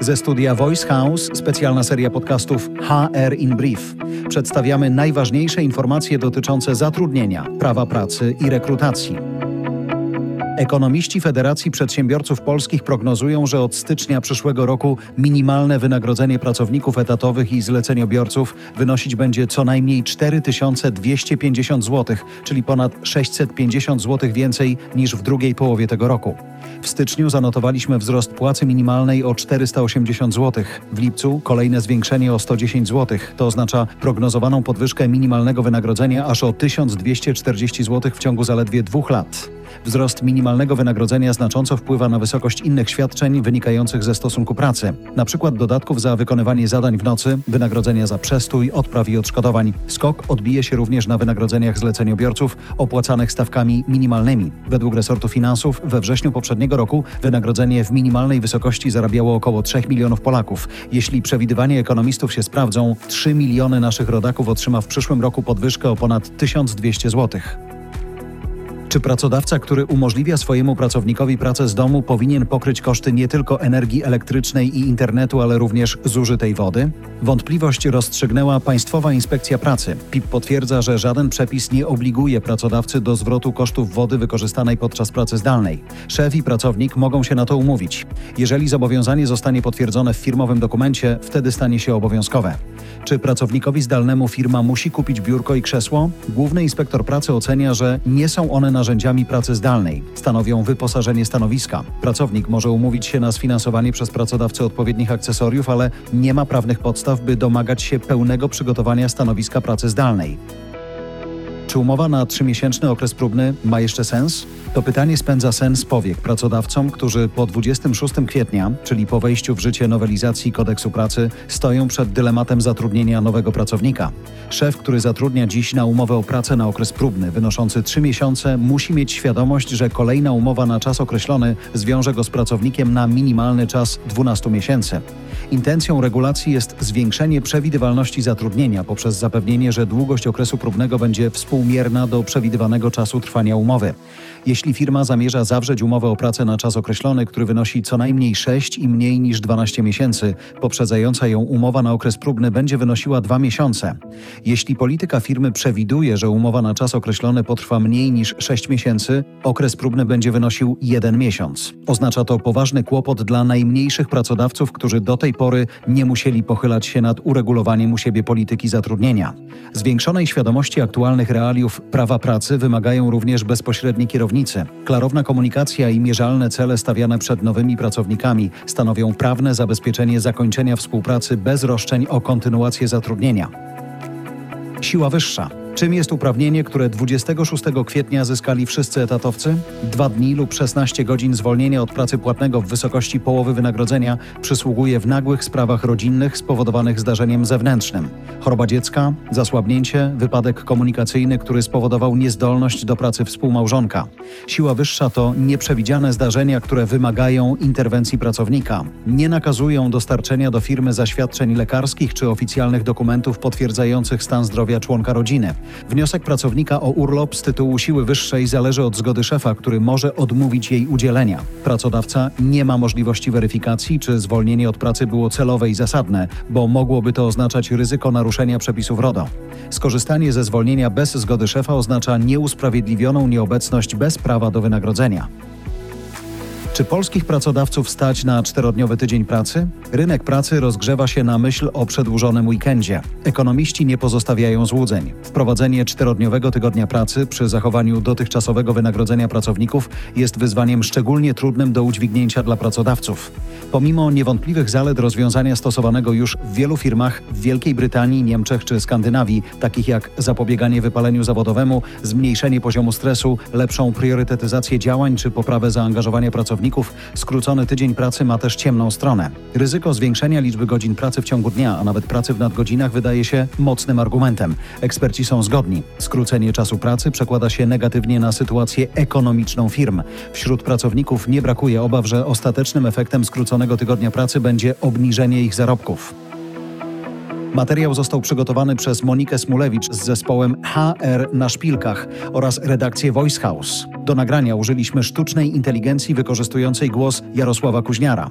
Ze studia Voice House specjalna seria podcastów HR in Brief. Przedstawiamy najważniejsze informacje dotyczące zatrudnienia, prawa pracy i rekrutacji. Ekonomiści Federacji Przedsiębiorców Polskich prognozują, że od stycznia przyszłego roku minimalne wynagrodzenie pracowników etatowych i zleceniobiorców wynosić będzie co najmniej 4250 zł, czyli ponad 650 zł więcej niż w drugiej połowie tego roku. W styczniu zanotowaliśmy wzrost płacy minimalnej o 480 zł. W lipcu kolejne zwiększenie o 110 zł. To oznacza prognozowaną podwyżkę minimalnego wynagrodzenia aż o 1240 zł w ciągu zaledwie dwóch lat. Wzrost minimalnego wynagrodzenia znacząco wpływa na wysokość innych świadczeń wynikających ze stosunku pracy, na przykład dodatków za wykonywanie zadań w nocy, wynagrodzenia za przestój, odpraw i odszkodowań. Skok odbije się również na wynagrodzeniach zleceniobiorców opłacanych stawkami minimalnymi. Według resortu finansów we wrześniu poprzedniego roku wynagrodzenie w minimalnej wysokości zarabiało około 3 milionów Polaków. Jeśli przewidywania ekonomistów się sprawdzą, 3 miliony naszych rodaków otrzyma w przyszłym roku podwyżkę o ponad 1200 zł. Czy pracodawca, który umożliwia swojemu pracownikowi pracę z domu, powinien pokryć koszty nie tylko energii elektrycznej i internetu, ale również zużytej wody? Wątpliwość rozstrzygnęła Państwowa Inspekcja Pracy. PIP potwierdza, że żaden przepis nie obliguje pracodawcy do zwrotu kosztów wody wykorzystanej podczas pracy zdalnej. Szef i pracownik mogą się na to umówić. Jeżeli zobowiązanie zostanie potwierdzone w firmowym dokumencie, wtedy stanie się obowiązkowe. Czy pracownikowi zdalnemu firma musi kupić biurko i krzesło? Główny inspektor pracy ocenia, że nie są one narzędziami pracy zdalnej. Stanowią wyposażenie stanowiska. Pracownik może umówić się na sfinansowanie przez pracodawcę odpowiednich akcesoriów, ale nie ma prawnych podstaw, by domagać się pełnego przygotowania stanowiska pracy zdalnej. Czy umowa na trzymiesięczny okres próbny ma jeszcze sens? To pytanie spędza sens powiek pracodawcom, którzy po 26 kwietnia, czyli po wejściu w życie nowelizacji kodeksu pracy, stoją przed dylematem zatrudnienia nowego pracownika. Szef, który zatrudnia dziś na umowę o pracę na okres próbny wynoszący 3 miesiące, musi mieć świadomość, że kolejna umowa na czas określony zwiąże go z pracownikiem na minimalny czas 12 miesięcy. Intencją regulacji jest zwiększenie przewidywalności zatrudnienia poprzez zapewnienie, że długość okresu próbnego będzie współmierna do przewidywanego czasu trwania umowy. Jeśli firma zamierza zawrzeć umowę o pracę na czas określony, który wynosi co najmniej 6 i mniej niż 12 miesięcy, poprzedzająca ją umowa na okres próbny będzie wynosiła 2 miesiące. Jeśli polityka firmy przewiduje, że umowa na czas określony potrwa mniej niż 6 miesięcy, okres próbny będzie wynosił 1 miesiąc. Oznacza to poważny kłopot dla najmniejszych pracodawców, którzy do tej pory nie musieli pochylać się nad uregulowaniem u siebie polityki zatrudnienia. Zwiększonej świadomości aktualnych realiów prawa pracy wymagają również bezpośredni kierownicy. Klarowna komunikacja i mierzalne cele stawiane przed nowymi pracownikami stanowią prawne zabezpieczenie zakończenia współpracy bez roszczeń o kontynuację zatrudnienia. Siła wyższa. Czym jest uprawnienie, które 26 kwietnia zyskali wszyscy etatowcy? Dwa dni lub 16 godzin zwolnienia od pracy płatnego w wysokości połowy wynagrodzenia przysługuje w nagłych sprawach rodzinnych spowodowanych zdarzeniem zewnętrznym. Choroba dziecka, zasłabnięcie, wypadek komunikacyjny, który spowodował niezdolność do pracy współmałżonka. Siła wyższa to nieprzewidziane zdarzenia, które wymagają interwencji pracownika. Nie nakazują dostarczenia do firmy zaświadczeń lekarskich czy oficjalnych dokumentów potwierdzających stan zdrowia członka rodziny. Wniosek pracownika o urlop z tytułu siły wyższej zależy od zgody szefa, który może odmówić jej udzielenia. Pracodawca nie ma możliwości weryfikacji, czy zwolnienie od pracy było celowe i zasadne, bo mogłoby to oznaczać ryzyko naruszenia przepisów RODO. Skorzystanie ze zwolnienia bez zgody szefa oznacza nieusprawiedliwioną nieobecność bez prawa do wynagrodzenia. Czy polskich pracodawców stać na czterodniowy tydzień pracy? Rynek pracy rozgrzewa się na myśl o przedłużonym weekendzie. Ekonomiści nie pozostawiają złudzeń. Wprowadzenie czterodniowego tygodnia pracy przy zachowaniu dotychczasowego wynagrodzenia pracowników jest wyzwaniem szczególnie trudnym do udźwignięcia dla pracodawców. Pomimo niewątpliwych zalet rozwiązania stosowanego już w wielu firmach w Wielkiej Brytanii, Niemczech czy Skandynawii, takich jak zapobieganie wypaleniu zawodowemu, zmniejszenie poziomu stresu, lepszą priorytetyzację działań czy poprawę zaangażowania pracowników, pracowników, skrócony tydzień pracy ma też ciemną stronę. Ryzyko zwiększenia liczby godzin pracy w ciągu dnia, a nawet pracy w nadgodzinach wydaje się mocnym argumentem. Eksperci są zgodni. Skrócenie czasu pracy przekłada się negatywnie na sytuację ekonomiczną firm. Wśród pracowników nie brakuje obaw, że ostatecznym efektem skróconego tygodnia pracy będzie obniżenie ich zarobków. Materiał został przygotowany przez Monikę Smulewicz z zespołem HR na szpilkach oraz redakcję Voice House. Do nagrania użyliśmy sztucznej inteligencji wykorzystującej głos Jarosława Kuźniara.